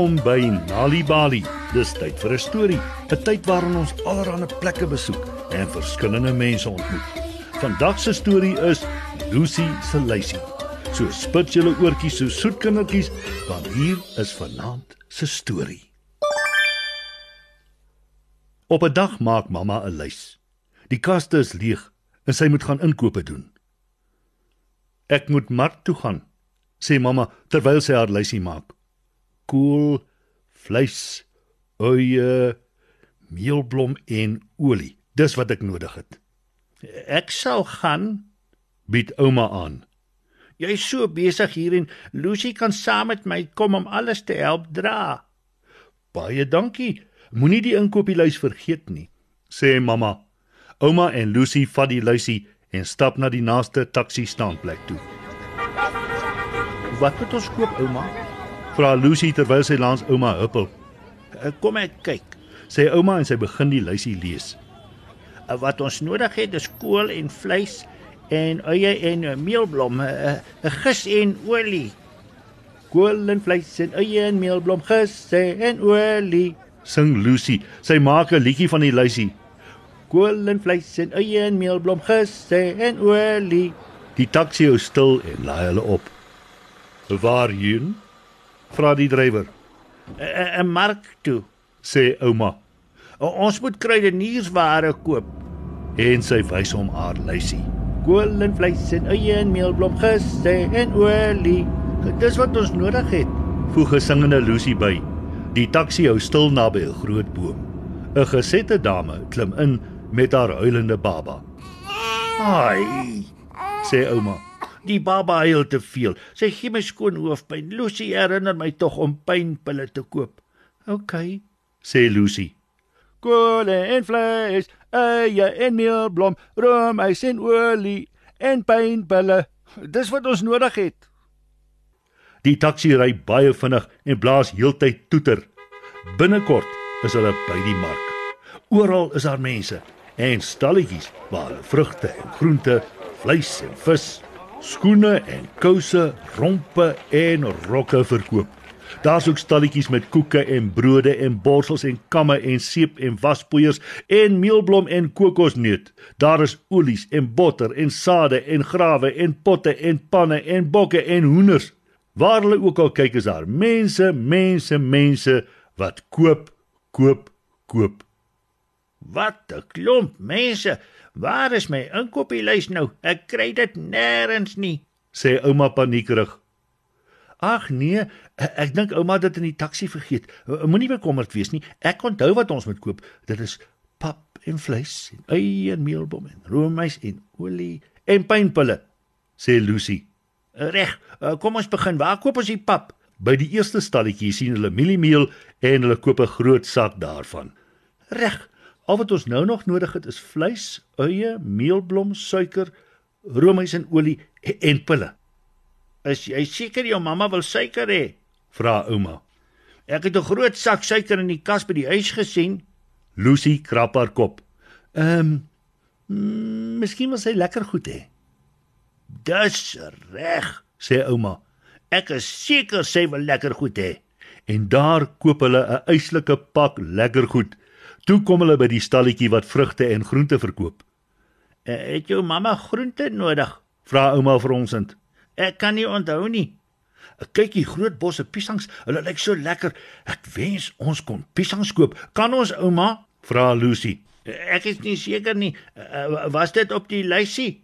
Welkom by Nali Bali. Dis tyd vir 'n storie, 'n tyd waarin ons allerlei plekke besoek en verskillende mense ontmoet. Vandag se storie is Lucy se luisie. So spit julle oortjies so soet kindertjies, want hier is vanaand se storie. Op 'n dag maak mamma 'n lys. Die kaste is leeg en sy moet gaan inkope doen. Ek moet mark toe gaan, sê mamma terwyl sy haar lysie maak kool, vleis, eie, meelblom en olie. Dis wat ek nodig het. Ek sal gaan, bied ouma aan. Jy's so besig hier en Lucy kan saam met my kom om alles te help dra. Baie dankie. Moenie die inkopieslys vergeet nie, sê mamma. Ouma en Lucy vat die lysie en stap na die naaste taxi staanplek toe. Wat moet ons koop, ouma? Vra Lucy terwyl sy langs ouma huppel. Kom ek kyk, sê ouma en sy begin die lysie lees. Wat ons nodig het is kool en vleis en eie en meelblom, 'n gis en olie. Kool en vleis en eie en meelblom, gis en olie. Sing Lucy. Sy maak 'n liedjie van die lysie. Kool en vleis en eie en meelblom, gis en olie. Die taxi hou stil en laai hulle op. Waarheen? Vra die drywer. 'n Mark toe, sê ouma. Ons moet kruideniersware koop. En sy wys hom haar lysie. Kool en vleis en eie en meelblom, gis en olie. Dis wat ons nodig het, voeg gesingende Lucy by. Die taxi hou stil naby 'n groot boom. 'n Gesette dame klim in met haar huilende baba. "Ai," sê ouma. Die baba huil te veel. Sy gee my skoon hoofpyn. Lucy herinner my tog om pynpille te koop. OK, sê Lucy. Kool en vleis, eie en meelblom, room, ys en olie en pynpille. Dis wat ons nodig het. Die taxi ry baie vinnig en blaas heeltyd toeter. Binnekort is hulle by die mark. Oral is daar mense en stalletjies waar hulle vrugte en groente, vleis en vis skoene en kouse, rompe en rokke verkoop. Daar's ook stalletjies met koeke en brode en borsels en kamme en seep en waspoeiers en meelblom en kokosneut. Daar is olies en botter en sade en grawe en potte en panne en bokke en hoenders. Waar hulle ook al kyk is daar mense, mense, mense wat koop, koop, koop. Wat 'n klomp mense. Waar is my inkopieslys nou? Ek kry dit nêrens nie, sê ouma paniekerig. Ag nee, ek dink ouma het dit in die taxi vergeet. Moenie bekommerd wees nie. Ek onthou wat ons moet koop. Dit is pap en vleis en eie en meelbom en roomys en olie en pynpille, sê Lucy. Reg, kom ons begin. Waar koop ons die pap? By die eerste stalletjie sien hulle mieliemeel en hulle koop 'n groot sak daarvan. Reg, Al wat ons nou nog nodig het is vleis, eie, meelblom, suiker, roomys en olie en pille. Is jy seker jou mamma wil suiker hê? vra ouma. Ek het 'n groot sak suiker in die kas by die huis gesien. Lucy krap haar kop. Ehm, um, miskien wil sy lekker goed hê. Dis reg, sê ouma. Ek is seker sy wil lekker goed hê. En daar koop hulle 'n eislike pak lekker goed. Toe kom hulle by die stalletjie wat vrugte en groente verkoop. Eh, "Het jou mamma groente nodig?" vra ouma vronsend. "Ek kan nie onthou nie." "Kyk hier groot bosse piesangs, hulle lyk so lekker. Ek wens ons kon piesangs koop. Kan ons, ouma?" vra Lucy. "Ek is nie seker nie. Eh, was dit op die lysie?"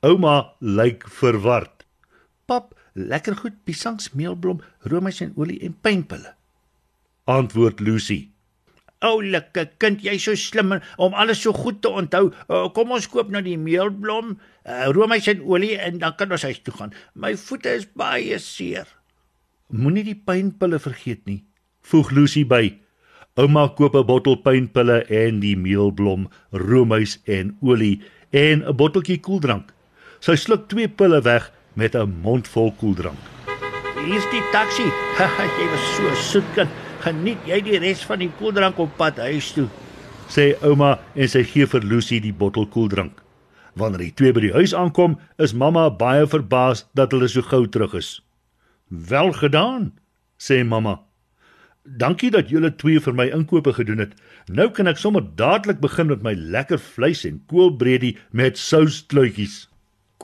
Ouma lyk verward. "Pap, lekker goed piesangs, meelblom, roomys en olie en pynpille." Antwoord Lucy. Oulike kind, jy's so slim om alles so goed te onthou. Uh, kom ons koop nou die meelblom, uh, roomys en olie en dan kan ons huis toe gaan. My voete is baie seer. Moenie die pynpille vergeet nie, voeg Lucy by. Ouma koop 'n bottel pynpille en die meelblom, roomys en olie en 'n botteltjie koeldrank. Sy sluk twee pille weg met 'n mond vol koeldrank. Hier's die taxi. Jy was so soet kind geniet jy die res van die koeldrank op pad huis toe, sê ouma en sy gee vir Lucy die bottel koeldrank. Wanneer die twee by die huis aankom, is mamma baie verbaas dat hulle so gou terug is. Wel gedaan, sê mamma. Dankie dat julle twee vir my inkope gedoen het. Nou kan ek sommer dadelik begin met my lekker vleis en koolbredie met souskluitjies.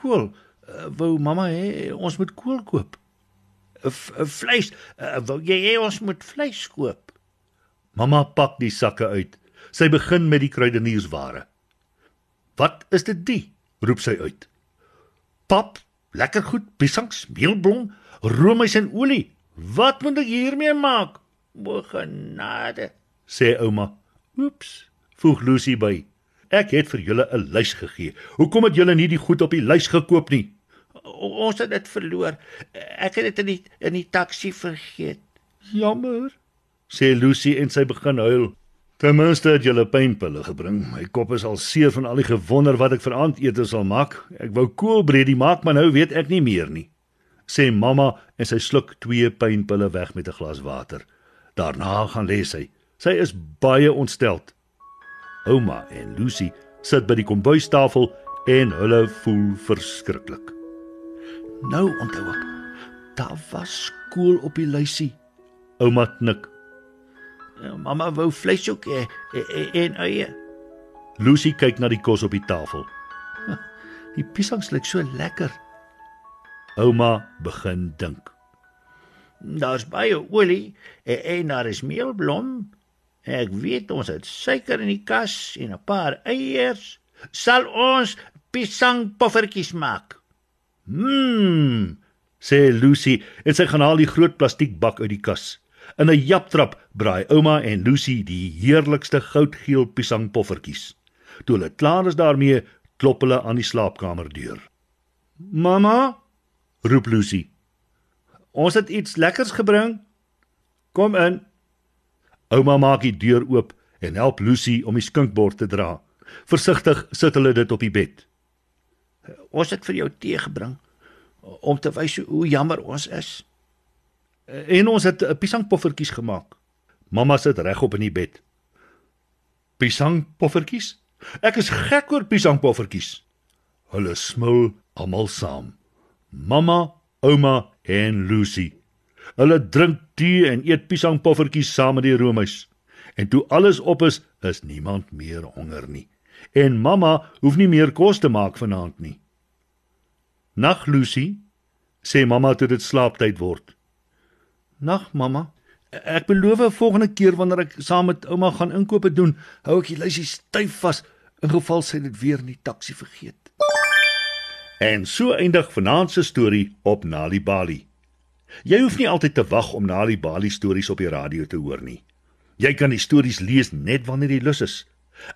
Kool. Uh, wou mamma hê ons moet kool koop. Vleis. Uh, wou jy hê ons moet vleis koop? Mamma pak die sakke uit. Sy begin met die kruideniersware. "Wat is dit die?" roep sy uit. "Pap, lekker goed, piesangs, meelblom, roomys en olie. Wat moet ek hiermee maak?" "O genade," sê ouma. "Oeps," voeg Lucy by. "Ek het vir julle 'n lys gegee. Hoekom het julle nie die goed op die lys gekoop nie?" "Ons het dit verloor. Ek het dit in die in die taxi vergeet." "Jammer," sê Lucy en sy begin huil. Ten minste het julle pynpille gebring. My kop is al seer van al die gewonder wat ek vir aandete sal maak. Ek wou koolbredie maak, maar nou weet ek nie meer nie. Sê mamma en sy sluk twee pynpille weg met 'n glas water. Daarna gaan lê sy. Sy is baie ontsteld. Ouma en Lucy sit by die kombuistafel en hulle voel verskriklik. Nou onthou ek. Daar was skool op die lysie. Ouma knik. Ja, mamma wou vleis ook hê en eie. Lucy kyk na die kos op die tafel. Die piesangs lyk so lekker. Ouma begin dink. Daar's baie olie en daar is meelblom. Ek weet ons het suiker in die kas en 'n paar eiers. Sal ons piesangpoffertjies maak? Mmm, sê Lucy en sy gaan haal die groot plastiekbak uit die kas. In 'n japtrap braai ouma en Lucy die heerlikste goudgeel piesangpoffertjies. Toe hulle klaar is daarmee, klop hulle aan die slaapkamerdeur. "Mamma," roep Lucy. "Ons het iets lekkers gebring. Kom in." Ouma maak die deur oop en help Lucy om die skinkbord te dra. Versigtig sit hulle dit op die bed. "Ons het vir jou tee gebring om te wys hoe jammer ons is." En ons het 'n piesangpoffertjies gemaak. Mamma sit regop in die bed. Piesangpoffertjies? Ek is gek oor piesangpoffertjies. Hulle smil almal saam. Mamma, ouma en Lucy. Hulle drink tee en eet piesangpoffertjies saam met die roomys. En toe alles op is, is niemand meer honger nie. En mamma hoef nie meer kos te maak vanaand nie. Nag Lucy, sê mamma toe dit slaaptyd word. Nag mamma. Ek beloof volgende keer wanneer ek saam met ouma gaan inkope doen, hou ek die lysie styf vas in geval sy dit weer in die taxi vergeet. En so eindig vanaand se storie op Nali Bali. Jy hoef nie altyd te wag om Nali Bali stories op die radio te hoor nie. Jy kan die stories lees net wanneer jy lus is.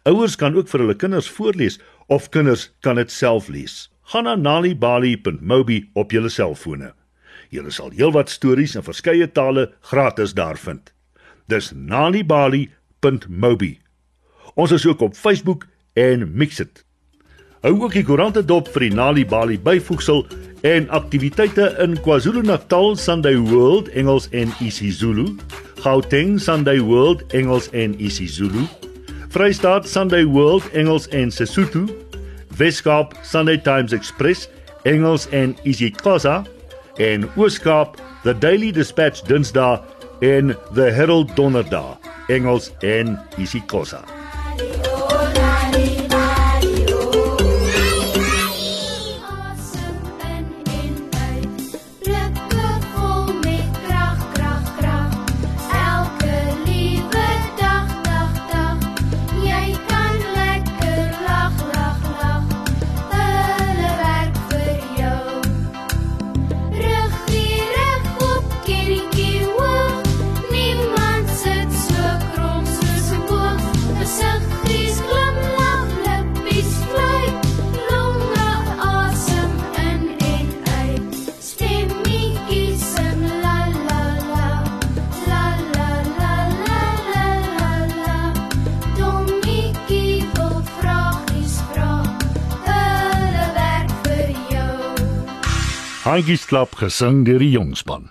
Ouers kan ook vir hulle kinders voorlees of kinders kan dit self lees. Gaan na nalibali.mobi op jou selfone. Jy sal heelwat stories in verskeie tale gratis daar vind. Dis nalibali.mobi. Ons is ook op Facebook en Mixit. Hou ook die koerante dop vir die Nalibali byvoegsel en aktiwiteite in KwaZulu-Natal Sunday World Engels en isiZulu, Gauteng Sunday World Engels en isiZulu, Vrystaat Sunday World Engels en Sesotho, Weskaap Sunday Times Express Engels en isiXhosa en Ooskaap The Daily Dispatch Dinsdae en The Herald Donderdag Engels en isiXhosa. Handjies klap gesing deur die jongspan.